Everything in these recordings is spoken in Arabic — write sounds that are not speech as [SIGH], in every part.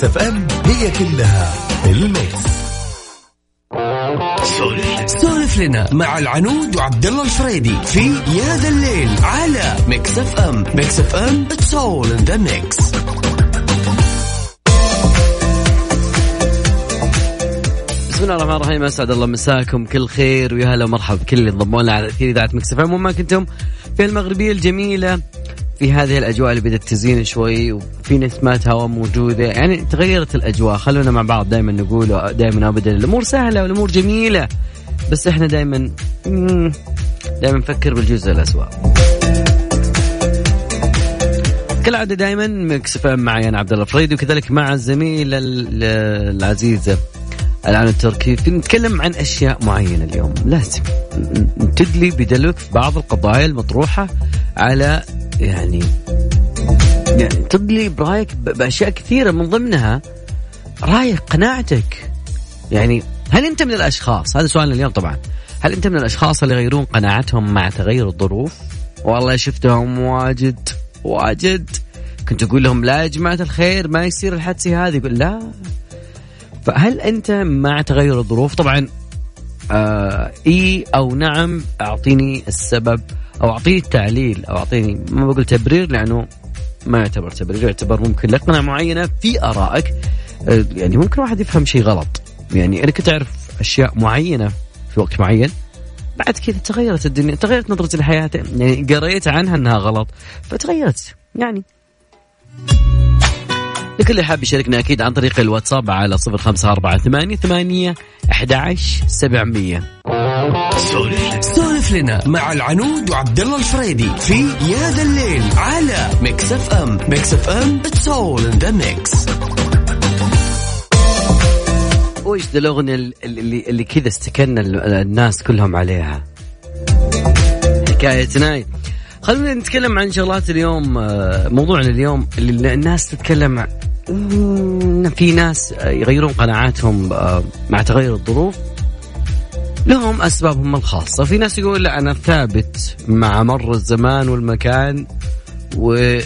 Mix FM هي كلها ال mix. سولف لنا مع العنود وعبد الله الفريدي في يا ذا الليل على Mix F M. Mix FM it's all in the mix بسم الله الرحمن الرحيم أسعد الله مساكم كل خير ويا هلا ومرحبا بكل اللي انضموا لنا على اثير إذاعة Mix FM. وما كنتم في المغربية الجميلة في هذه الأجواء اللي بدات تزين شوي وفي نسمات هواء موجودة. يعني تغيرت الأجواء خلونا مع بعض دائما نقول دائما ابدا. الأمور سهلة والأمور جميلة بس إحنا دائما دائما نفكر بالجزء الاسوء كالعادة دائما مكس معي أنا عبد الله فريدي وكذلك مع الزميله ال- العزيزه الآن التركي. نتكلم عن أشياء معينة اليوم. لازم تدلي بدلو في بعض القضايا المطروحه على يعني يعني تدلي برأيك بأشياء كثيرة من ضمنها رايك قناعتك. يعني هل أنت من الأشخاص؟ هذا سؤالنا اليوم طبعا. هل أنت من الأشخاص اللي يغيرون قناعتهم مع تغير الظروف؟ والله شفتهم واجد واجد. كنت أقول لهم لا يا جماعة الخير ما يصير الحادثة هذه. يقول لا. فهل أنت مع تغير الظروف؟ طبعا آه إي أو نعم أعطيني السبب. أو اعطيني التعليل أو أعطيني ما بقول تبرير لأنه ما يعتبر تبرير يعتبر ممكن لقنه معينة في آرائك. آه يعني ممكن واحد يفهم شيء غلط. يعني أنا كنت أعرف أشياء معينة في وقت معين بعد كذا تغيرت الدنيا تغيرت نظرتي للحياه يعني قريت عنها إنها غلط فتغيرت. يعني لكل اللي حاب يشاركنا أكيد عن طريق الواتساب على صفر خمسة أربعة ثمانية ثمانية أحد عشر سبعمية. سولف لنا مع العنود وعبد الله الفريدي في يا ذا الليل على Mix FM Mix FM it's all in the mix وش ذا الأغنية اللي, اللي, كذا استكنا ال- الناس كلهم عليها؟ حكاية ناي خلونا نتكلم عن شغلات اليوم آه، موضوعنا اليوم اللي الناس تتكلم في ناس يغيرون قناعاتهم آه، مع تغير الظروف. لهم أسبابهم الخاصة. في ناس يقول لا أنا ثابت مع مر الزمان والمكان و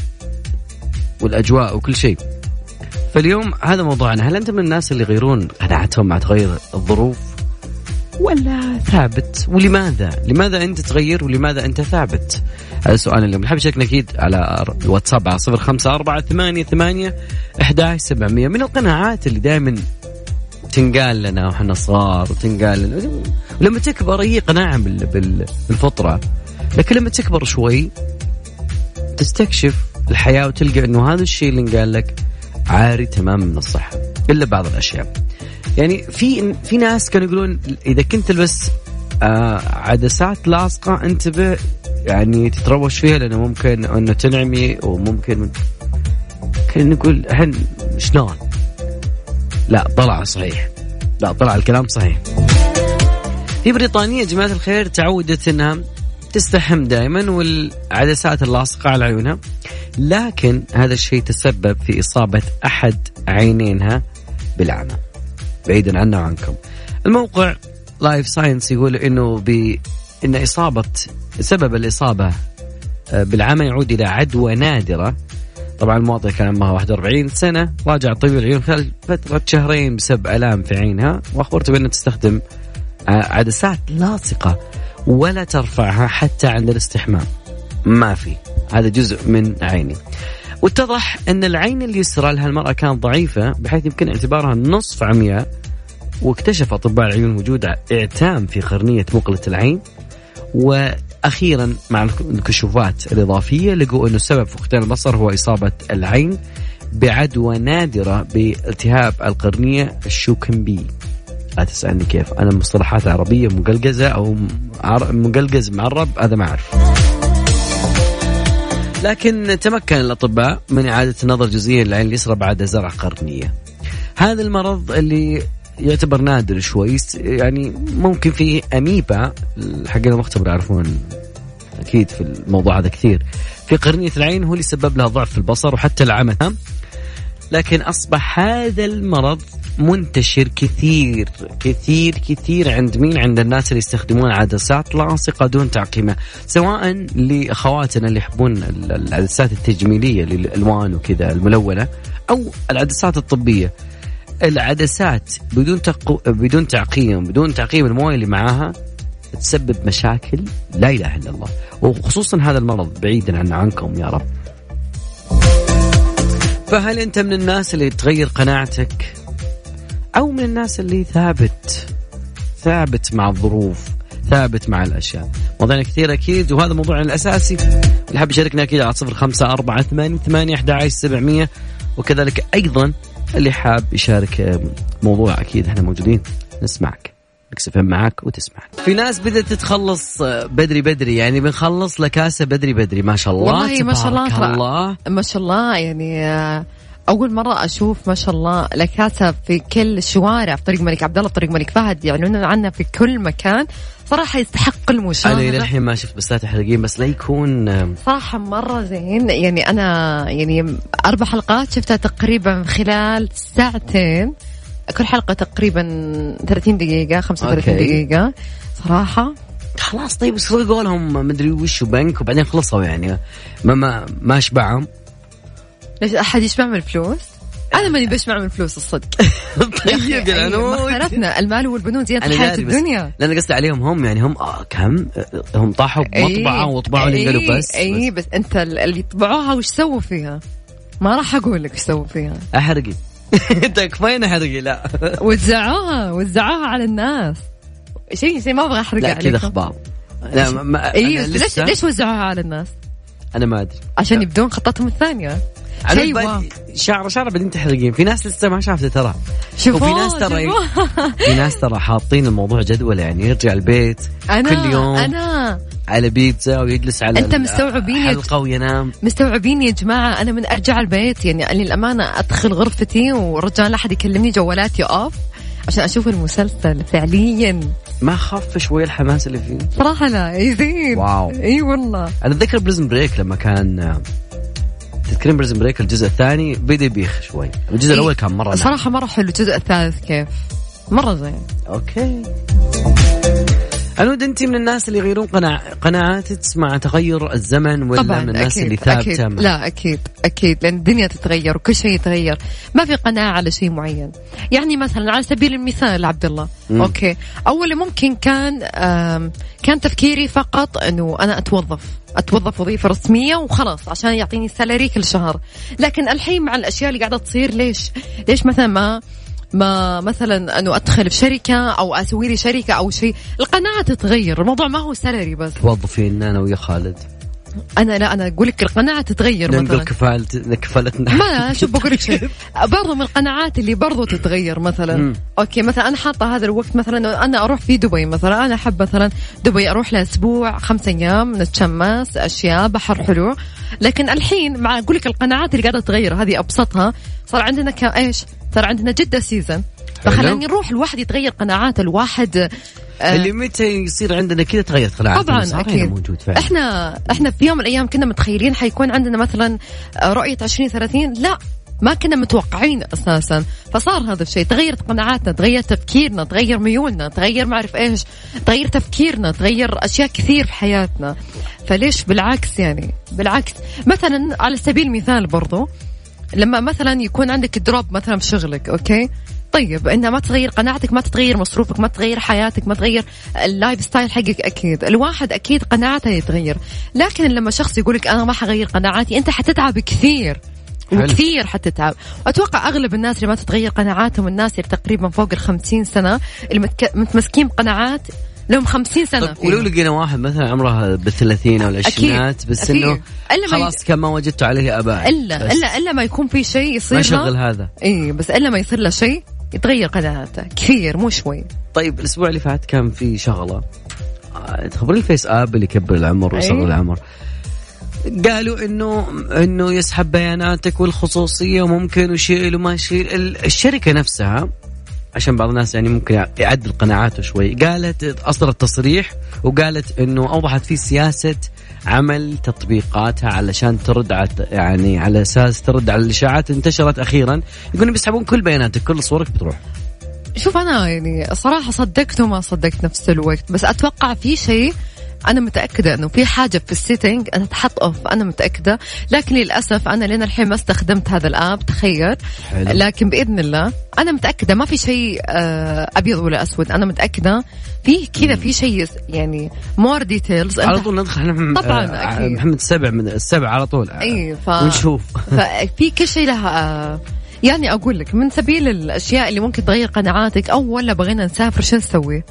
والأجواء وكل شيء. فاليوم هذا موضوعنا. هل أنت من الناس اللي يغيرون قناعتهم مع تغير الظروف؟ ولا ثابت؟ ولماذا؟ لماذا أنت تغير ولماذا أنت ثابت؟ هذا سؤال اليوم. نحب شاركنا أكيد على الواتساب على صفر خمسة أربعة ثمانية ثمانية أحد سبعمية. من القناعات اللي دائما تنقال لنا وإحنا صغار وتنقال لنا. ولما تكبر هي قناعة بال- بال- بالفطرة. لكن لما تكبر شوي تستكشف الحياة وتلقى إنه هذا الشيء اللي انقال لك عاري تماما من الصحة. إلا بعض الأشياء. يعني في في ناس كانوا يقولون إذا كنت تلبس آه عدسات لاصقة انتبه يعني تتروش فيها لأنه ممكن إنه تنعمي وممكن كان نقول هن شلون؟ لا طلع صحيح. لا طلع الكلام صحيح. في بريطانيا يا جماعة الخير تعودت إنها تستحم دائما والعدسات اللاصقة على عيونها لكن هذا الشيء تسبب في إصابة أحد عينينها بالعمى بعيدا عنا وعنكم الموقع Live Science يقول إنه ب إن اصابه سبب الإصابة آه، بالعمى يعود إلى عدوى نادرة. طبعا المواطن كان عمرها 41 سنة راجع طبيب العيون خلال فترة شهرين بسبب ألام في عينها. واخبرته بانها تستخدم آه، عدسات لاصقة ولا ترفعها حتى عند الاستحمام. ما في. هذا جزء من عيني. واتضح أن العين اليسرى لها المراه كانت ضعيفة بحيث يمكن اعتبارها نصف عمياء واكتشف أطباء العيون وجود إعتام في قرنيه مقلة العين. وأخيرا مع الكشوفات الإضافية لقوا انه سبب فقدان البصر هو إصابة العين بعدوى نادرة بالتهاب القرنية الشوكمبي. لا تسألني كيف. أنا مصطلحات عربية مقلقزة أو عر- مقلقز معرب هذا ما اعرف لكن تمكن الأطباء من إعادة النظر جزئيا للعين اليسرى بعد زرع قرنية. هذا المرض اللي يعتبر نادر شوي يعني ممكن في أميبا حقين المختبر يعرفون أكيد في الموضوع هذا كثير. في قرنية العين هو اللي سبب لها ضعف في البصر وحتى العمى لكن أصبح هذا المرض منتشر كثير كثير كثير عند مين؟ عند الناس اللي يستخدمون عدسات لاصقة دون تعقيمة سواء لأخواتنا اللي يحبون العدسات التجميلية للألوان وكذا الملونة أو العدسات الطبية. العدسات بدون تقو... بدون تعقيم بدون تعقيم الموية اللي معاها تسبب مشاكل لا إله إلا الله وخصوصا هذا المرض بعيدا عن عنكم يا رب. فهل أنت من الناس اللي تغير قناعتك؟ أو من الناس اللي ثابت ثابت مع الظروف ثابت مع الأشياء. موضوعنا كثير أكيد وهذا موضوعنا الأساسي. اللي حاب يشاركنا أكيد على صفر خمسة أربعة ثمانية ثمانية أحد سبعمية. وكذلك أيضا اللي حاب يشارك موضوع أكيد إحنا موجودين. نسمعك. نكسف معك وتسمعك. في ناس بدأت تتخلص بدري بدري يعني بنخلص لكاسة بدري بدري. ما شاء الله والله ما شاء الله. الله. ما شاء الله يعني أول مرة أشوف ما شاء الله لكاسة في كل الشوارع في طريق الملك عبد الله طريق الملك فهد يعلنون يعني عنها في كل مكان. صراحة يستحق المشاهدة. أنا للحين ما شفت بس لا تحرقين بس لا يكون صراحة مرة زين. يعني أنا يعني أربع حلقات شفتها تقريبا خلال ساعتين. كل حلقة تقريبا 30 دقيقة 35 أوكي. دقيقة. صراحة. خلاص طيب بس قولهم مدري وش بنك وبعدين خلصوا يعني. ما ما ما اشبعهم ليش أحد يشبع من الفلوس؟ أنا ماني بشبع من الفلوس الصدق. [LAUGHS] طيب يا عرفنا المال والبنون زينة الحياة الدنيا. لأن قصدي عليهم هم يعني هم آه كم؟ هم طاحوا بمطبعة وطبعوا اللي قالوا بس إي بس. أنت اللي طبعوها وش سووا فيها؟ ما راح أقول لك وش سووا فيها. أحرقي. [LAUGHS] انت كفاية احرقي لا. [LAUGHS] وزعوها وزعوها على الناس. شيء شيء ما أبغى أحرق لا كذا أخبار. لا ما اي ليش ليش وزعوها على الناس؟ أنا ما أدري. عشان يبدون خطتهم الثانية. شيء شعر شعر بعدين تحرقين. في ناس لسه ما شافته ترى. شوفوا وفي ناس ترى في ناس ترى حاطين الموضوع جدول يعني يرجع البيت أنا كل يوم. أنا على بيتزا ويجلس على أنت مستوعبين حلقة وينام. مستوعبين يا جماعة؟ أنا من أرجع البيت يعني للأمانة أدخل غرفتي والرجال لا أحد يكلمني جوالاتي أوف عشان أشوف المسلسل فعليا. ما خف شوي الحماس اللي فيه. صراحة لا يزيد واو. إي والله. أنا أتذكر Prison Break لما كان تذكرين Prison Break الجزء الثاني؟ بدا يبيخ شوي. الجزء إيه؟ الأول كان مرة صراحة مرة حلو الجزء الثالث كيف؟ مرة زين. okay. عنود أنت من الناس اللي يغيرون قناع... قناعاتك مع تغير الزمن ولا طبعا من الناس أكيد اللي ثابتة أكيد. لا أكيد أكيد لأن الدنيا تتغير وكل شيء يتغير. ما في قناعة على شيء معين. يعني مثلا على سبيل المثال عبد الله م. okay. أول ممكن كان كان تفكيري فقط أنه أنا أتوظف. أتوظف وظيفة رسمية وخلاص عشان يعطيني سالري كل شهر. لكن الحين مع الأشياء اللي قاعدة تصير ليش؟ ليش مثلا ما ما مثلا أنه أدخل في شركه أو أسوي لي شركة أو شيء القناعة تتغير الموضوع ما هو سالري بس. توظفين أنا ويا خالد. أنا لا أنا أقول لك القناعة تتغير ننقل كفالة كفالتنا. ما شوف بقول لك شيء. [LAUGHS] برضه من القناعات اللي برضه تتغير مثلا. م. okay مثلا أنا حاطة هذا الوقت مثلا أنا أروح في دبي مثلا. أنا أحب مثلا دبي أروح لأسبوع خمسة أيام نتشمس أشياء بحر حلو. لكن الحين مع أقول لك القناعات اللي قاعدة تتغير هذه أبسطها. صار عندنا إيش؟ صار عندنا جدة Season فخلينا نروح الواحد يتغير قناعاته الواحد. اللي متى يصير عندنا كذا تغيرت قناعاتنا طبعا أكيد. موجود فعلا. إحنا إحنا في يوم من الأيام كنا متخيلين حيكون عندنا مثلا آه، رؤية 2030 لا ما كنا متوقعين أساسا. فصار هذا الشيء. تغيرت قناعاتنا تغير تفكيرنا تغير ميولنا تغير ما اعرف إيش تغير تفكيرنا تغير أشياء كثير في حياتنا. فليش؟ بالعكس يعني بالعكس. مثلا على سبيل المثال برضو لما مثلا يكون عندك drop مثلا في شغلك okay؟ طيب انها ما تغير قناعتك ما تتغير مصروفك ما تغير حياتك ما تغير ال lifestyle حقك أكيد. الواحد أكيد قناعته يتغير. لكن لما شخص يقول لك أنا ما حغير قناعاتي أنت حتتعب كثير. وكثير حتتعب. واتوقع أغلب الناس اللي ما تتغير قناعاتهم الناس اللي تقريبا فوق ال 50 سنة اللي متمسكين بقناعات لهم خمسين سنة. طيب ولو لقينا واحد مثلا عمره بالثلاثين أو العشرينات بس إنه خلاص كان ما وجدت عليه آباء. إلا إلا إلا ما يكون في شيء يصير ما يشغل هذا. إي بس إلا ما يصير له شيء يتغير قناعاته كثير مو شوي. طيب الأسبوع اللي فات كان في شغلة. آه، تخبري الفيس آب اللي يكبر العمر ويصغر أيه؟ العمر. قالوا انه إنه يسحب بياناتك والخصوصية وممكن يشيل وما يشيل الشركة نفسها عشان بعض الناس يعني ممكن يعدل قناعاته شوي. قالت أصدرت تصريح وقالت إنه أوضحت في سياسة عمل تطبيقاتها علشان ترد على يعني على أساس ترد على الإشاعات انتشرت أخيرا. يقولون بيسحبون كل بياناتك كل صورك بتروح. شوف أنا يعني صراحة صدقت وما صدقت نفس الوقت بس أتوقع في شيء أنا متأكدة إنه في حاجة في ال setting أنا تحط off أنا متأكدة. لكن للأسف أنا لين الحين ما استخدمت هذا ال app تخيل. حلو. لكن بإذن الله أنا متأكدة ما في شيء آه، أبيض ولا أسود. أنا متأكدة في كذا في شيء يعني more details على طول ندخل طبعا آه أكيد. محمد السبع من السبع على طول. إي ف... ونشوف. ففي كل شيء له آه يعني أقول لك من سبيل الأشياء اللي ممكن تغير قناعاتك أو ولا بغينا نسافر شو نسوي؟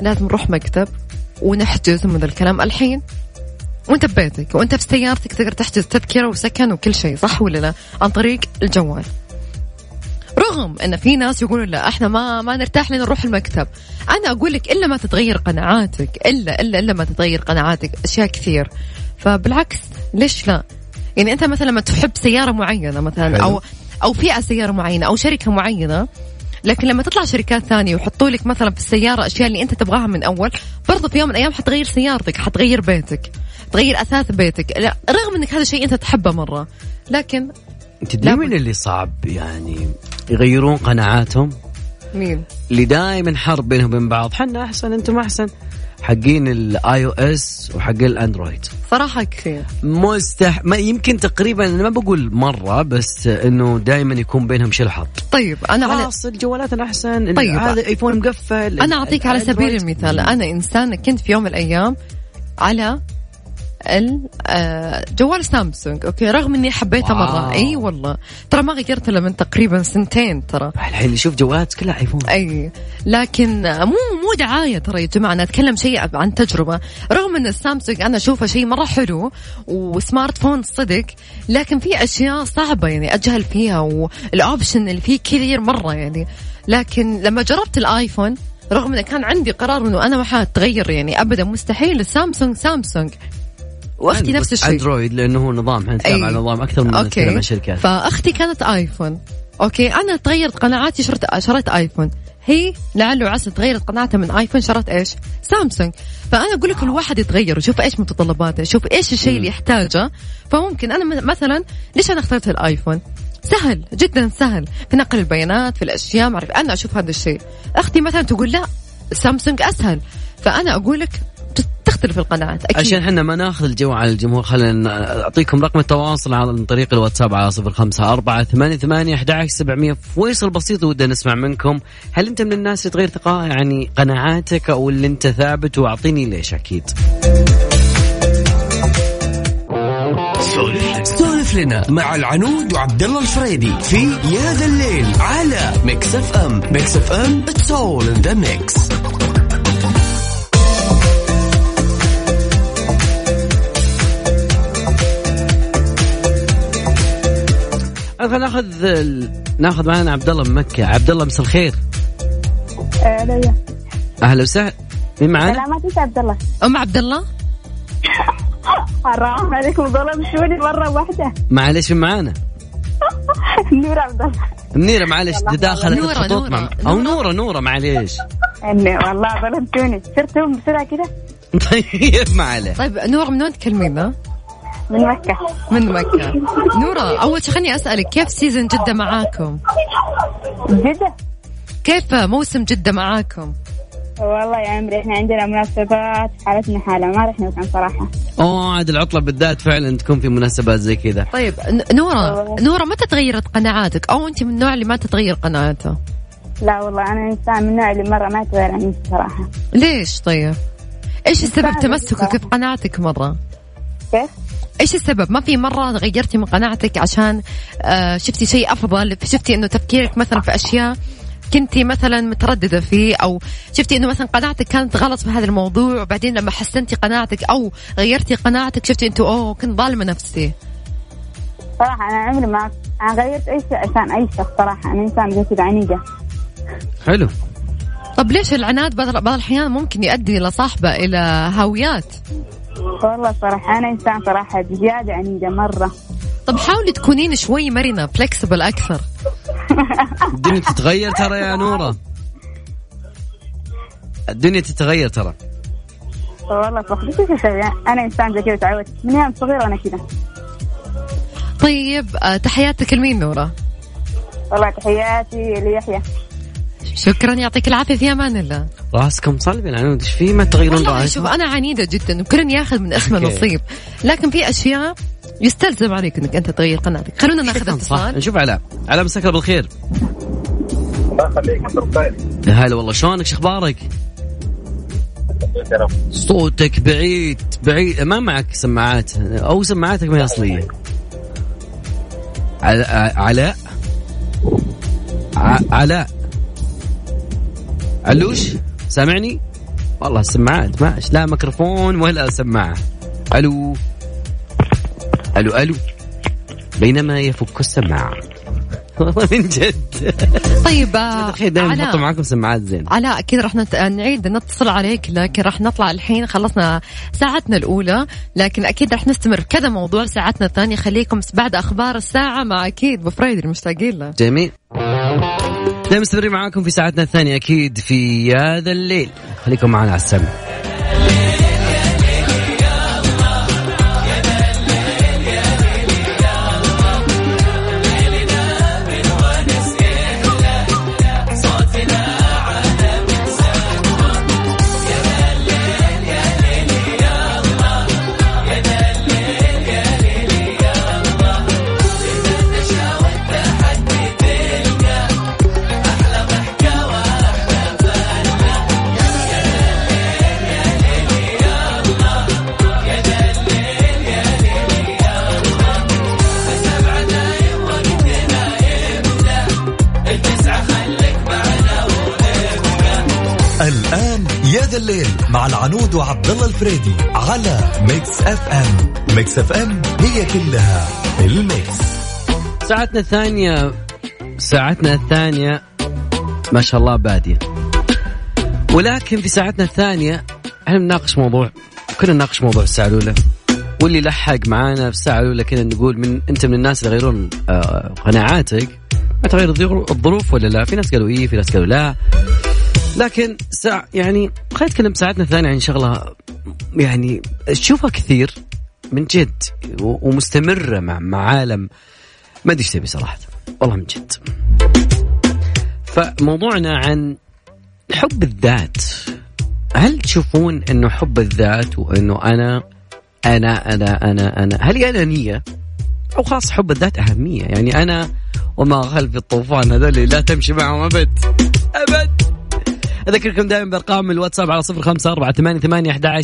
لازم نروح مكتب. ونحجز من الكلام الحين؟ وانت ببيتك وانت في سيارتك تقدر تحجز تذكرة وسكن وكل شيء صح ولا لا؟ عن طريق الجوال. رغم إن في ناس يقولون لا إحنا ما ما نرتاح لين نروح المكتب. أنا أقول لك إلا ما تتغير قناعاتك إلا إلا إلا ما تتغير قناعاتك أشياء كثير. فبالعكس ليش لا؟ يعني أنت مثلا لما تحب سيارة معينة مثلا أو أو فئة سيارة معينة أو شركة معينة لكن لما تطلع شركات ثانية ويحطوا لك مثلا في السيارة أشياء اللي أنت تبغاها من أول برضه في يوم من الأيام حتغير سيارتك حتغير بيتك تغير أثاث بيتك. لا رغم إنك هذا شيء أنت تحبه مرة لكن تدري مين اللي صعب يعني يغيرون قناعاتهم؟ مين؟ اللي دائما حرب بينهم وبين بعض. حنا أحسن أنتم أحسن. حقين ال iOS وحقين ال Android صراحة كثير. مستح ما يمكن تقريبا أنا ما بقول مرة بس إنه دائما يكون بينهم شلحط طيب أنا على الجوالات الأحسن طيب. هذا iPhone مقفل أنا أعطيك على سبيل المثال أنا انسان كنت في يوم من الأيام على آه، Samsung. okay رغم إني حبيته مرة. إي والله. ترى ما غيرت إلا من تقريبا سنتين ترى. الحين يشوف جوالات كلها iPhone إي. لكن مو مو دعاية ترى يا جماعة. أنا أتكلم شيء عن تجربة. رغم إن السامسونج أنا أشوفه شيء مرة حلو و smart phone صدق لكن في أشياء صعبة يعني أجهل فيها وال option اللي فيه كثير مرة يعني. لكن لما جربت الآيفون رغم انه كان عندي قرار إنه أنا ما حتغير يعني ابدا مستحيل. السامسونج سامسونج. وأختي نفس الشيء. Android لأنه هو نظام إحنا نتكلم على نظام أكثر من okay. شركات. فأختي كانت آيفون. okay أنا تغيرت قناعاتي شريت شريت آيفون. هي لعله عسى تغيرت قناعتها من آيفون شرت إيش؟ سامسونج. فأنا أقول لك كل واحد يتغير وشوف إيش متطلباته شوف إيش الشيء اللي يحتاجه. فممكن أنا مثلا ليش أنا اخترت الآيفون؟ سهل جدا سهل. في نقل البيانات في الأشياء ما أنا أشوف هذا الشيء. أختي مثلا تقول لا سامسونج أسهل. فأنا أقول لك تختلف القناعات أكيد. عشان إحنا ما ناخذ الجو على الجمهور خلينا أعطيكم رقم التواصل عن طريق الواتساب على صفر خمسة أربعة ثمانية ثمانية أحد سبعمية. فيصل بسيط ودنا نسمع منكم. هل أنت من الناس اللي تغير ثقة يعني قناعاتك أو اللي أنت ثابت؟ وأعطيني ليش أكيد. سولف لنا مع العنود وعبد الله الفريدي في يا ذا الليل على Mix FM. Mix FM it's all in the mix خلينا ناخذ ناخذ معنا عبد الله من مكة. عبد الله مساء الخير. أهلا أهلا وسهلا. مين معنا؟ لا ما تنسى عبد الله. أم عبد الله؟ [LAUGHS] حرام عليكم ظلمتوني مرة واحدة. معلش من معانا؟ [LAUGHS] نورة عبد الله. منيرة معلش تداخلت الخطوط مع أو نورة. نورة معليش. والله ظلمتوني. صرتهم بسرعة كذا [LAUGHS] طيب ما عليه. طيب نورة من وين تكلمينا؟ من مكة من مكة نورة أول شيء خليني أسألك كيف سيزن جدة معاكم؟ جدة كيف موسم جدة معاكم؟ والله يا عمري إحنا عندنا مناسبات حالتنا حالة ما رحنا مكان صراحة أوه عاد العطلة بالذات فعلا تكون في مناسبات زي كذا طيب نورة نورة متى تغيرت قناعاتك أو أنت من النوع اللي ما تتغير قناعاته؟ لا والله أنا إنسان من النوع اللي مرة ما يتغير عني صراحة ليش طيب؟ إيش السبب تمسكك في قناعتك مرة؟ كيف؟ إيش السبب؟ ما في مرة غيرتي من قناعتك عشان آه شفتي شيء أفضل، شفتي إنه تفكيرك مثلا في أشياء كنتي مثلا مترددة فيه؟ أو شفتي إنه مثلا قناعتك كانت غلط في هذا الموضوع وبعدين لما حسنتي قناعتك أو غيرتي قناعتك شفتي انت أوه كنت ظالمة نفسي. صراحة أنا عمري ما أنا غيرت أي شيء عشان أي شخص صراحة. أنا إنسان زي كذا عنيده حلو. طب ليش العناد بعض الأحيان ممكن يؤدي إلى صاحبة إلى هاويات والله صراحة أنا إنسان صراحة بزيادة عنيدة مرة. طب حاولي تكونين شوي مرنة فلكسبل أكثر. الدنيا تتغير ترى يا نورة. الدنيا تتغير ترى. والله صح بس إيش أسوي أنا إنسان زي كذا تعودت. من يوم صغير وأنا كذا. طيب آه، تحياتك لمين نورة؟ والله تحياتي ليحيى. شكرا يعطيك العافية في أمان الله. راسكم صلب العنود إيش في ما تغيرون راسكم شوف أنا عنيدة جدا وكل ياخذ من اسمه أوكي. نصيب. لكن في أشياء يستلزم عليك إنك أنت تغير قناتك. خلونا ناخذ اتصال. نشوف علاء علاء مساك بالخير. الله يخليك هلا والله شلونك؟ شو أخبارك؟ صوتك بعيد بعيد. ما معك سماعات. أو سماعاتك ما هي أصلية. علاء علاء علوش سامعني؟ والله السماعات ما لا ميكروفون ولا سماعة. ألو. ألو ألو. بينما يفك السماعة. والله [LAUGHS] من جد. طيب [LAUGHS] تخيل دائما. نحط معاكم سماعات زين علاء أكيد راح نت... نعيد نتصل عليك لكن راح نطلع الحين. خلصنا ساعتنا الأولى لكن أكيد راح نستمر بكذا موضوع ساعتنا الثانية. خليكم بعد أخبار الساعة مع أكيد أبو فريد المشتاقين له. جميل. دائما مستمرين معاكم في ساعتنا الثانية أكيد في هذا الليل. خليكم معنا على السمع. العنود وعبد الله الفريدي على Mix FM. Mix FM هي كلها ال mix. ساعتنا الثانية ساعتنا الثانية ما شاء الله بادية. ولكن في ساعتنا الثانية إحنا بنناقش موضوع كنا نناقش موضوع الساعة الأولى. واللي لحق معانا في الساعة الأولى كنا نقول من أنت من الناس اللي يغيرون آه، قناعاتك. ما تغير الظرو- الظروف ولا لا؟ في ناس قالوا إيه في ناس قالوا لا. لكن ساعة يعني خلينا نتكلم ساعتنا الثانية عن شغلة يعني تشوفها كثير من جد ومستمرة مع مع عالم ما أدري إيش تبي صراحة. والله من جد. فموضوعنا عن حب الذات. هل تشوفون إنه حب الذات وإنه أنا أنا أنا أنا أنا هل هي أنانية؟ أو خاص حب الذات أهمية. يعني أنا وما خلف الطوفان هذول لا تمشي معهم أبد. أبد. أذكركم دائما بأرقام الواتساب على صفر خمسة أربعة ثمانية ثمانية أحد أحد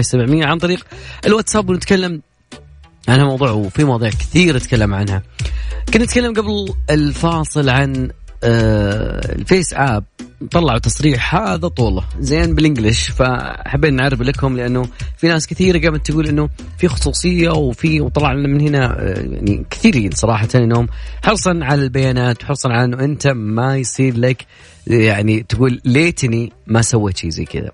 سبعمية. عن طريق الواتساب ونتكلم عنها موضوع وفي مواضيع كثير نتكلم عنها. كنا نتكلم قبل الفاصل عن ال FaceApp طلعوا تصريح هذا طوله. زين بال English فحبينا نعرف لكم لأنه في ناس كثيرة قامت تقول إنه في خصوصية وفي وطلع لنا من هنا يعني كثيرين صراحة انهم حرصا على البيانات وحرصا على إنه أنت ما يصير لك يعني تقول ليتني ما سويت شيء زي كذا.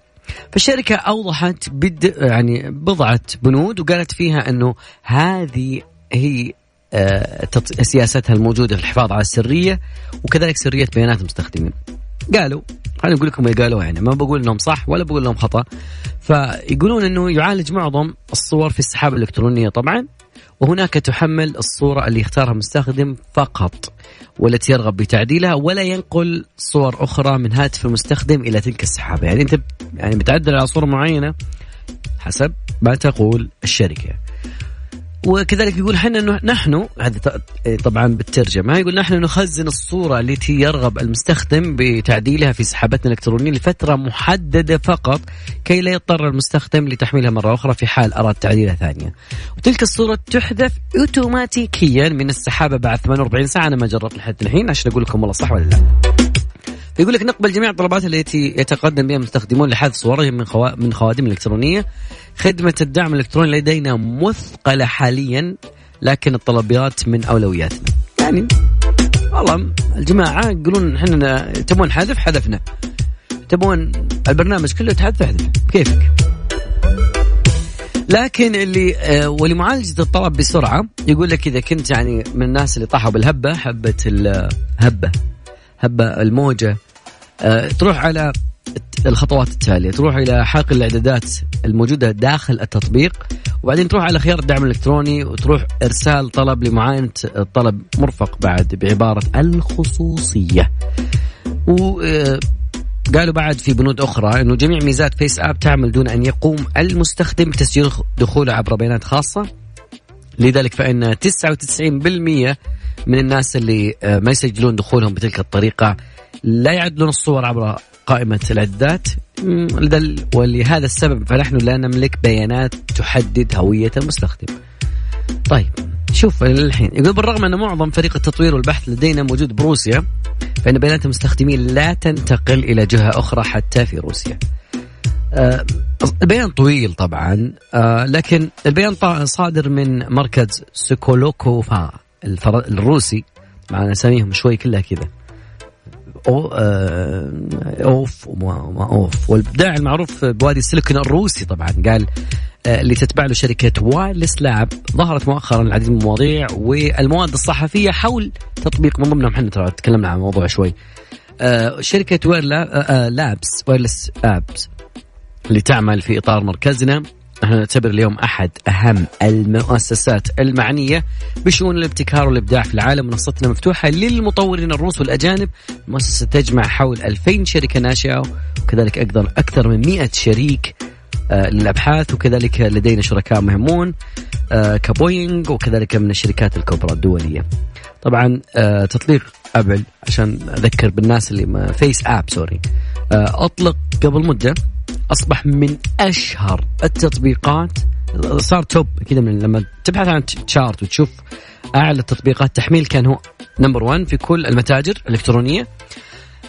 فالشركة أوضحت بد يعني بضعة بنود وقالت فيها أنه هذه هي سياستها الموجودة في الحفاظ على السرية وكذلك سرية بيانات المستخدمين. قالوا خليني أقول لكم اللي يعني ما بقول أنهم صح ولا بقول أنهم خطأ. فيقولون أنه يعالج معظم الصور في السحابة الإلكترونية طبعا وهناك تحمل الصورة اللي يختارها المستخدم فقط والتي يرغب بتعديلها ولا ينقل صور أخرى من هاتف المستخدم إلى تلك السحابة. يعني أنت يعني بتعدل على صورة معينة حسب ما تقول الشركة. وكذلك يقول إحنا نحن هذا ط- طبعا بالترجمة يقول نحن نخزن الصورة التي يرغب المستخدم بتعديلها في سحابتنا الإلكترونية لفترة محددة فقط كي لا يضطر المستخدم لتحميلها مرة أخرى في حال أراد تعديلها ثانية. وتلك الصورة تحذف اوتوماتيكيا من السحابة بعد 48 ساعة أنا ما جربت لحد الحين عشان أقول لكم والله صح ولا لا. يقول لك نقبل جميع الطلبات التي يتقدم بها المستخدمون لحذف صورهم من خوا... من خواتم الالكترونيه. خدمة الدعم الإلكتروني لدينا مثقلة حاليا لكن الطلبات من أولوياتنا. يعني والله الجماعة يقولون إحنا تبون حذف حذفنا. تبون البرنامج كله يتحذف احذف كيفك. لكن اللي آه، ولمعالجة الطلب بسرعة يقول لك إذا كنت يعني من الناس اللي طاحوا بالهبة هبة الهبه هبة الموجة تروح على الخطوات التالية. تروح إلى حلقه الإعدادات الموجودة داخل التطبيق وبعدين تروح على خيار الدعم الإلكتروني وتروح إرسال طلب لمعاينة الطلب مرفق بعد بعبارة الخصوصية. و آه، قالوا بعد في بنود أخرى أنه جميع ميزات فيس آب تعمل دون أن يقوم المستخدم بتسجيل دخوله عبر بيانات خاصة. لذلك فإن 99% من الناس اللي آه، ما يسجلون دخولهم بتلك الطريقة لا يعدلون الصور عبر قائمة الإعدادات ولهذا السبب فنحن لا نملك بيانات تحدد هوية المستخدم. طيب شوف الحين يقول بالرغم أن معظم فريق التطوير والبحث لدينا موجود بروسيا فإن بيانات المستخدمين لا تنتقل إلى جهة أخرى حتى في روسيا. آه البيان طويل طبعا آه لكن البيان صادر من مركز سوكولوكوفا الروسي. مع أساميهم شوي كلها كذا. أو آه أوف وما أوف. والابداع المعروف بوادي السيليكون الروسي طبعا قال آه، اللي تتبع له شركة Wireless Lab ظهرت مؤخرا العديد من المواضيع والمواد الصحفية حول تطبيق من ضمنهم إحنا ترى تكلمنا عن الموضوع شوي. آه، شركة Wire Labs Wireless Labs اللي تعمل في إطار مركزنا. نحن نعتبر اليوم أحد أهم المؤسسات المعنية بشؤون الابتكار والإبداع في العالم منصتنا مفتوحة للمطورين الروس والأجانب المؤسسة تجمع حول 2000 شركة ناشئة وكذلك أقدر أكثر من 100 شريك آه، للأبحاث وكذلك لدينا شركاء مهمون آه، كبوينغ وكذلك من الشركات الكبرى الدولية. طبعا آه، تطبيق أبل عشان أذكر بالناس اللي FaceApp sorry أطلق قبل مدة أصبح من أشهر التطبيقات. صار top كذا من لما تبحث عن chart وتشوف أعلى التطبيقات. تحميل كان هو number 1 في كل المتاجر الإلكترونية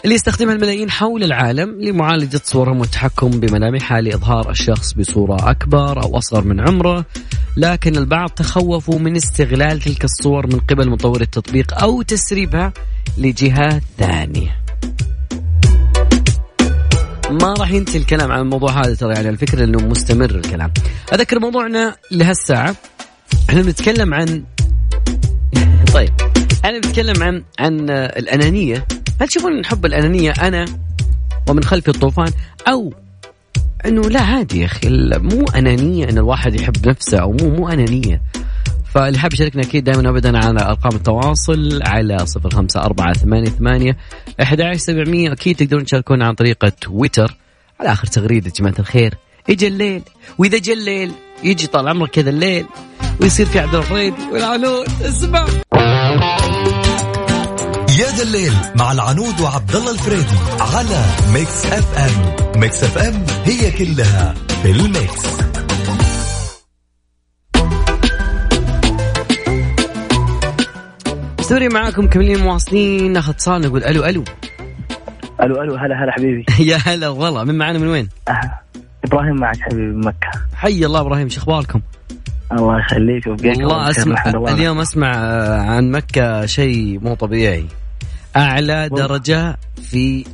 اللي يستخدمها الملايين حول العالم لمعالجة صورهم والتحكم بملامحها لإظهار الشخص بصورة أكبر أو أصغر من عمره. لكن البعض تخوفوا من استغلال تلك الصور من قبل مطور التطبيق أو تسريبها لجهات ثانية. ما راح ينتهي الكلام عن الموضوع هذا ترى يعني الفكرة إنه مستمر الكلام. أذكر موضوعنا لهالساعة. إحنا بنتكلم عن [LAUGHS] طيب أنا بتكلم عن عن الأنانية. هل تشوفون حب الأنانية أنا ومن خلفي الطوفان؟ أو إنه لا عادي يا أخي مو أنانية إن الواحد يحب نفسه أو مو مو أنانية. فاللي حاب يشاركنا أكيد دائما ابدا على أرقام التواصل على صفر خمسة أربعة ثمانية ثمانية أحد سبعمية. أكيد تقدرون تشاركونا عن طريق تويتر. على آخر تغريدة يا جماعة الخير اجى الليل. وإذا جا الليل يجي طال عمرك كذا الليل. ويصير في عبد الفريد والعنود. اسمع. يا ذا الليل مع العنود وعبد الله الفريدي على ميكس أف أم. ميكس أف أم هي كلها في ال mix. sorry معاكم كملين مواصلين ناخذ اتصال نقول ألو ألو. ألو ألو هلا هلا حبيبي. [LAUGHS] يا هلا والله من معنا من وين؟ أه. إبراهيم معك حبيبي من مكة. حي الله إبراهيم شو أخباركم؟ الله يخليك ويبقيك والله أسمع اليوم أسمع عن مكة شيء مو طبيعي. أعلى درجة في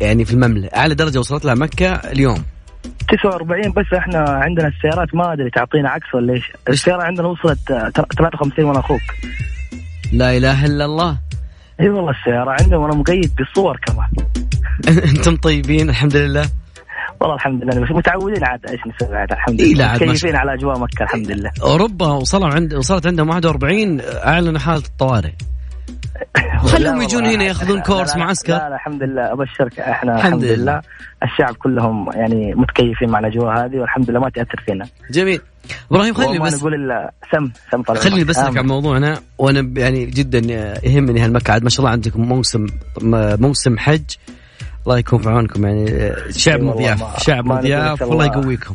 يعني في المملكة. أعلى درجة وصلت لها مكة اليوم. 49 بس إحنا عندنا السيارات ما أدري تعطينا عكس ولا إيش. السيارة عندنا وصلت 53 وأنا أخوك. لا إله إلا الله. إي والله السيارة عندنا وأنا مقيد بالصور كمان. [LAUGHS] أنتم طيبين الحمد لله. والله الحمد لله. متعودين عاد إيش نسوي عاد؟ الحمد لله. إيه لا متكيفين على أجواء مكة الحمد لله. أوروبا وصلوا عند وصلت عندهم 41 أعلنوا حالة الطوارئ. خليهم يجون هنا ياخذون كورس معسكر. لا, لا الحمد لله أبشرك. إحنا الحمد, الحمد لله. الشعب كلهم يعني متكيفين مع الاجواء هذه والحمد لله ما تأثر فينا. جميل. إبراهيم خليني بس نقول إلا سم سم طلع خليني بس لك عن موضوعنا وأنا يعني جدا يهمني هالمكه ما شاء الله عندكم موسم موسم حج. الله يكون في عونكم يعني شعب مضياف شعب مضياف. والله يقويكم.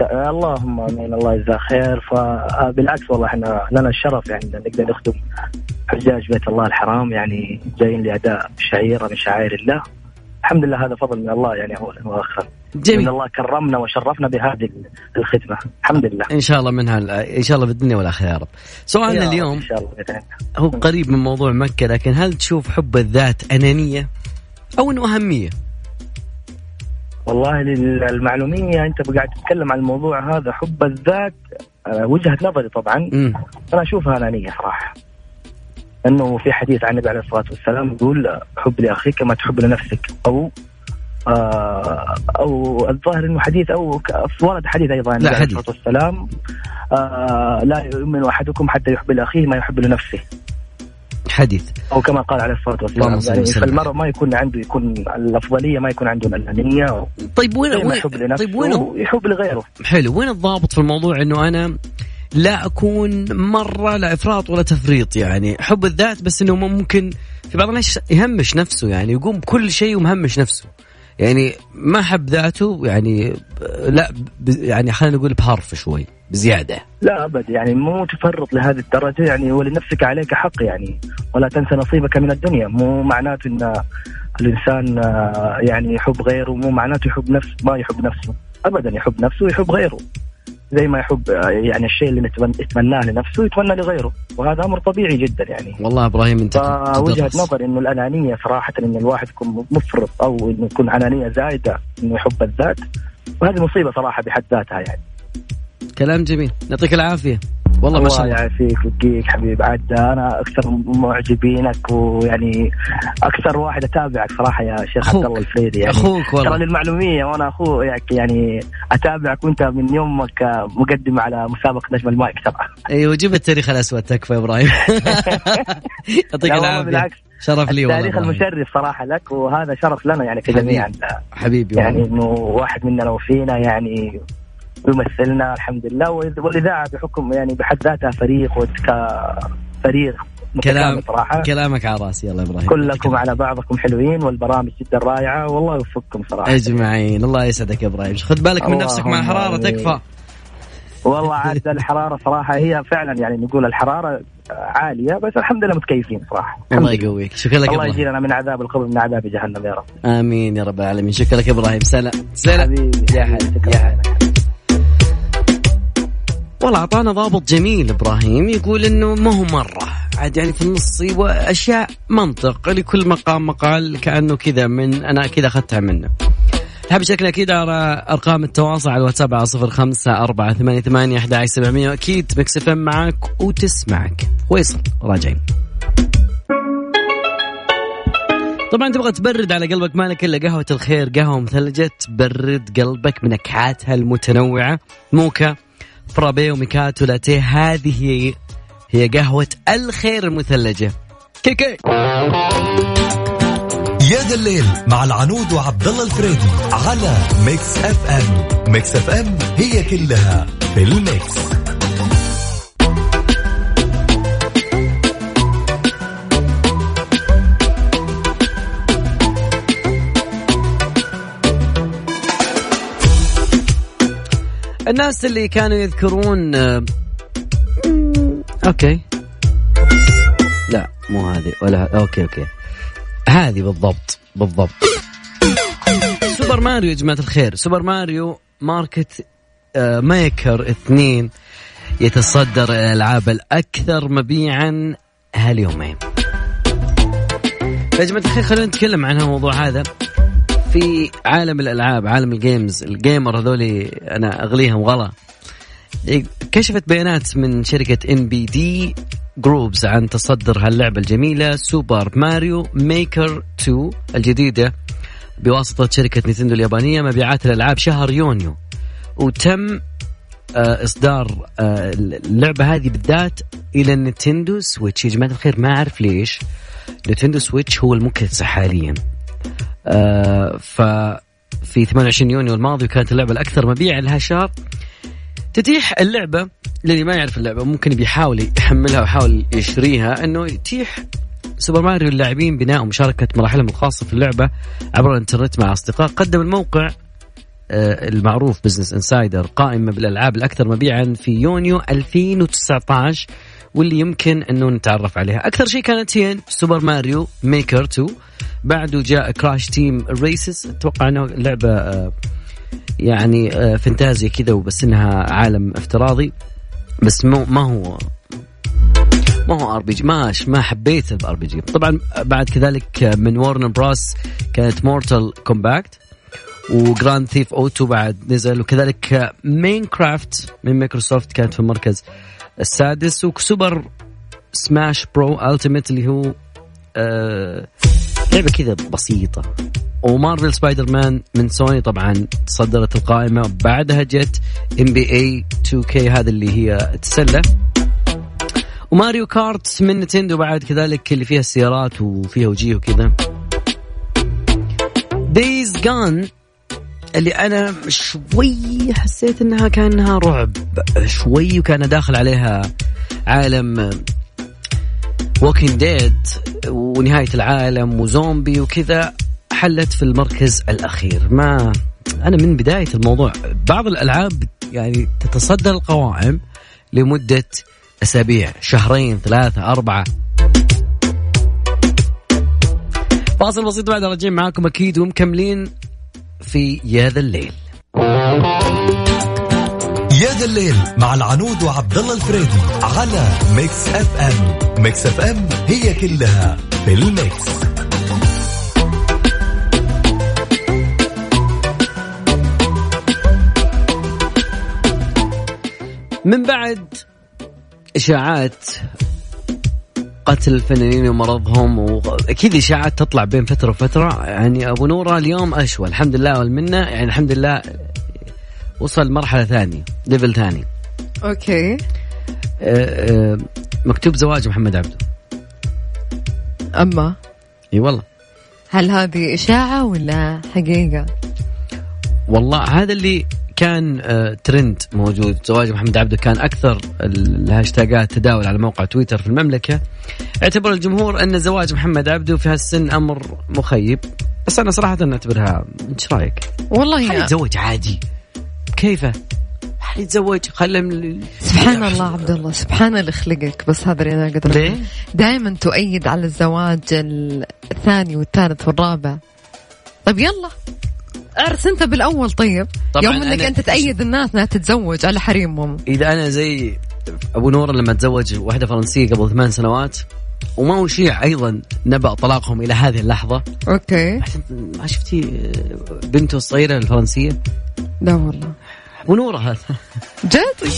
اللهم آمين. الله يجزاه خير. فبالعكس والله إحنا لنا الشرف يعني نقدر نخدم حجاج بيت الله الحرام. يعني جايين لأداء شعيرة من شعائر الله. الحمد لله هذا فضل من الله يعني اولا واخرا. جميل. من الله كرمنا وشرفنا بهذه الخدمة. الحمد لله. إن شاء الله منها إن شاء الله في الدنيا والآخرة يا رب. سؤالنا اليوم إن شاء الله هو قريب من موضوع مكة لكن هل تشوف حب الذات أنانية أو إنه أهمية؟ والله للمعلومية أنت قاعد تتكلم عن الموضوع هذا حب الذات آه، وجهة نظري طبعا مم. أنا اشوفها انانيه صراحة أنه في حديث عن النبي عليه الصلاة والسلام يقول حب لأخيك كما تحب لنفسك أو آه أو الظاهر إنه حديث أو ورد حديث أيضا عن النبي عليه. الصلاة والسلام آه لا يؤمن أحدكم حتى يحب لأخيه ما يحب لنفسه حديث أو كما قال عليه الصلاة والسلام يعني وسلم. فالمرء ما يكون عنده يكون الأفضلية ما يكون عنده الأنانية طيب وين وين يحب لنفسه طيب وين يحب لغيره. حلو. وين الضابط في الموضوع إنه أنا لا أكون مرة لا إفراط ولا تفريط؟ يعني حب الذات بس إنه ممكن في بعض الناس يهمش نفسه يعني يقوم بكل شيء ومهمش نفسه. يعني ما حب ذاته يعني لا يعني خلينا نقول بحرف شوي بزيادة. لا أبد يعني مو تفرط لهذه الدرجة يعني ولنفسك عليك حق يعني ولا تنسى نصيبك من الدنيا. مو معناته إن الإنسان آه، يعني يحب غيره مو معناته يحب نفسه ما يحب نفسه. ابدا يحب نفسه ويحب غيره. زي ما يحب يعني الشيء اللي يتمناه لنفسه يتمنى لغيره وهذا أمر طبيعي جدا يعني. والله إبراهيم أنت تدرس. نظر إنه الأنانية صراحة إن الواحد يكون مفرط أو إنه يكون أنانية زايدة إنه يحب الذات وهذه مصيبة صراحة بحد ذاتها يعني. كلام جميل. يعطيك العافية. والله ما شاء الله. يعافيك ويبقيك حبيب. عاد أنا أكثر معجبينك ويعني أكثر واحد أتابعك صراحة يا شيخ. عبد الله الفريدي. يعني أخوك ترى والله للمعلومية وأنا أخوك يعني أتابعك وأنت من يومك مقدم على مسابقة نجم المايك ترى. أيوه جيب التاريخ الأسود تكفى يا إبراهيم. [LAUGHS] يعطيك العافية. شرف لي والله. التاريخ. المشرف صراحة لك وهذا شرف لنا يعني كجميع حبيبي. يعني. إنه واحد مننا وفينا يعني يمثلنا الحمد لله. والاذاعه بحكم يعني بحد ذاتها فريق وكفريق كلام صراحة. كلامك على رأسي يلا يا إبراهيم. كلكم على بعضكم حلوين والبرامج جدا رائعة والله يوفقكم صراحة. أجمعين. الله يسعدك يا إبراهيم. خذ بالك من نفسك مع الحراره. تكفى. والله عاد الحرارة صراحة هي فعلا يعني نقول الحرارة عالية بس الحمد لله متكيفين صراحة. الله يقويك. شكرا لك الله يجينا من عذاب القبر من عذاب جهنم يا رب. آمين يا رب العالمين. شكرا لك إبراهيم. سلام. سلام. حبيبي. يا هلا يا هلا والله أعطانا ضابط جميل إبراهيم يقول إنه ما هو مرة. عاد يعني في النص أشياء منطق. لكل مقام مقال كأنه كذا من أنا كذا أخذتها منه. حاب شكلك أكيد على أرقام التواصل على الواتساب على صفر خمسة أربعة ثمانية ثمانية أحد سبعمية إف إم معك وتسمعك. ويصل راجعين. طبعا تبغى تبرد على قلبك مالك إلا قهوة الخير قهوة مثلجة تبرد قلبك بنكهاتها المتنوعة. موكا. فرابي وميكاتو لاتيه. هذه هي قهوة الخير المثلجة. كيكي يا ذا الليل مع العنود وعبد الله الفريدي على ميكس أف أم. ميكس أف أم هي كلها في الميكس. الناس اللي كانوا يذكرون آه، okay. لا مو هذه ولا okay okay. هذه بالضبط بالضبط. Super Mario يا جماعة الخير. Super Mario ماركت آه، Maker اثنين يتصدر الألعاب الأكثر مبيعا هاليومين. يا جماعة الخير خلينا نتكلم عن الموضوع هذا. في عالم الألعاب عالم ال games ال gamer هذولي أنا أغليهم غلا. كشفت بيانات من شركة NPD Group عن تصدر هاللعبة الجميلة Super Mario Maker 2 الجديدة بواسطة شركة نينتندو اليابانية مبيعات الألعاب شهر يونيو. وتم آه، إصدار آه، اللعبة هذه بالذات إلى ال Nintendo Switch. يا جماعة الخير ما أعرف ليش. Nintendo Switch هو المكتسح حاليا. آه، ففي 28 يونيو الماضي كانت اللعبة الأكثر مبيعا لهالشهر. تتيح اللعبة للي ما يعرف اللعبة ممكن بيحاول يحملها ويحاول يشتريها إنه يتيح Super Mario اللاعبين بناء ومشاركة مراحلهم الخاصة في اللعبة عبر الإنترنت مع أصدقاء. قدم الموقع آه، المعروف Business Insider قائمة بالألعاب الأكثر مبيعا في يونيو 2019 واللي يمكن إنه نتعرف عليها. أكثر شيء كانت هي Super Mario Maker 2 بعده جاء Crash Team Racing أتوقع إنه لعبة آه، يعني آه، فانتازيا كذا وبس إنها عالم افتراضي. بس مو ما هو ما هو RPG ماش ما حبيت ال RPG طبعا بعد كذلك من Warner Bros كانت Mortal Kombat و Grand Theft Auto بعد نزل. وكذلك Minecraft من مايكروسوفت كانت في المركز. السادس و Super Smash Bros Ultimate اللي هو آه لعبة كذا بسيطة. و Marvel Spider-Man من سوني طبعا تصدرت القائمة بعدها جت NBA 2K هذا اللي هي السله و Mario Kart من Nintendo بعد كذلك اللي فيها السيارات وفيها وجيه وكذا. Days Gone اللي أنا شوي حسيت إنها كأنها رعب شوي وكان داخل عليها عالم Walking Dead ونهاية العالم وزومبي وكذا حلت في المركز الأخير. ما أنا من بداية الموضوع بعض الألعاب يعني تتصدر القوائم لمدة أسابيع شهرين ثلاثة أربعة. فاصل بسيط بعد راجعين معاكم أكيد ومكملين في يا ذا الليل. يا ذا الليل مع العنود وعبد الله الفريدي على Mix FM. Mix FM هي كلها في ال Mix. من بعد إشاعات قتل الفنانين ومرضهم وأكيد إشاعات تطلع بين فترة وفترة. يعني أبو نورة اليوم اشوى الحمد لله والمنه يعني الحمد لله وصل مرحلة ثانية level ثاني. okay. أه، أه، مكتوب زواج محمد عبده. أما؟ إي والله. هل هذه إشاعة ولا حقيقة؟ والله هذا اللي كان آه، ترند موجود. زواج محمد عبده كان أكثر الهاشتاجات تداول على موقع تويتر في المملكة. اعتبر الجمهور أن زواج محمد عبده في هالسن أمر مخيب. بس أنا صراحة أعتبرها إيش رأيك؟ والله يتزوج عادي؟ كيفه؟ يتزوج؟ خلم سبحان الله عبد الله سبحان اللي خلقك بس هذا اللي أنا أقدر ليه؟ دائما تؤيد على الزواج الثاني والثالث والرابع. طيب يلا. أرس أنت بالأول طيب؟ يوم إنك أنت تأيد الناس إنها تتزوج على حريمهم إذا أنا زي أبو نور لما تزوج واحدة فرنسية قبل ثمان سنوات وما أشيع أيضا نبأ طلاقهم إلى هذه اللحظة. Okay. ما شفتي بنته الصغيرة الفرنسية؟ لا والله. أبو نورة هذا. جد؟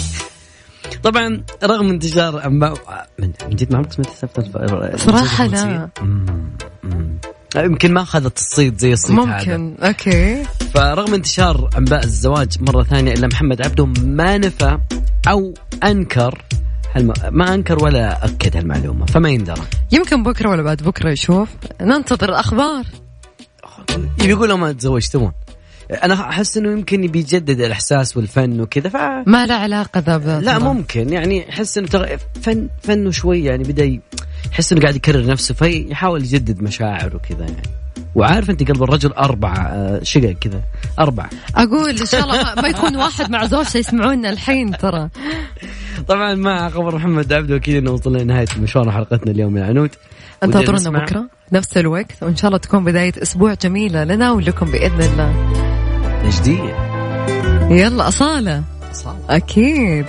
طبعا رغم انتشار انباء من جد ما عمرك سمعت صراحة لا. يمكن ما أخذت الصيت زي الصيت ممكن. هذا. Okay. فرغم انتشار أنباء الزواج مرة ثانية إلا محمد عبده ما نفى أو أنكر ما أنكر ولا أكد هالمعلومة فما يندرى. يمكن بكرة ولا بعد بكرة يشوف. ننتظر الأخبار. يقول ما تزوجتون أنا أحس إنه يمكن يبي يجدد الإحساس والفن وكذا ف ما له علاقة ذا لا ممكن. يعني أحس إنه تغ... فن فنه شوي يعني بدأ يحس إنه قاعد يكرر نفسه فيحاول يجدد مشاعر وكذا يعني. وعارف أنت قلب الرجل أربعة آه، شقق كذا أربعة. أقول إن شاء الله ما يكون واحد مع زوجته يسمعونا الحين ترى. طبعا مع خبر محمد عبده أكيد إنه وصلنا لنهاية مشوار حلقتنا اليوم يا عنود. انتظرونا بكرة؟ نفس الوقت وإن شاء الله تكون بداية أسبوع جميلة لنا ولكم بإذن الله. جديد يلا أصالة. أصالة. أكيد.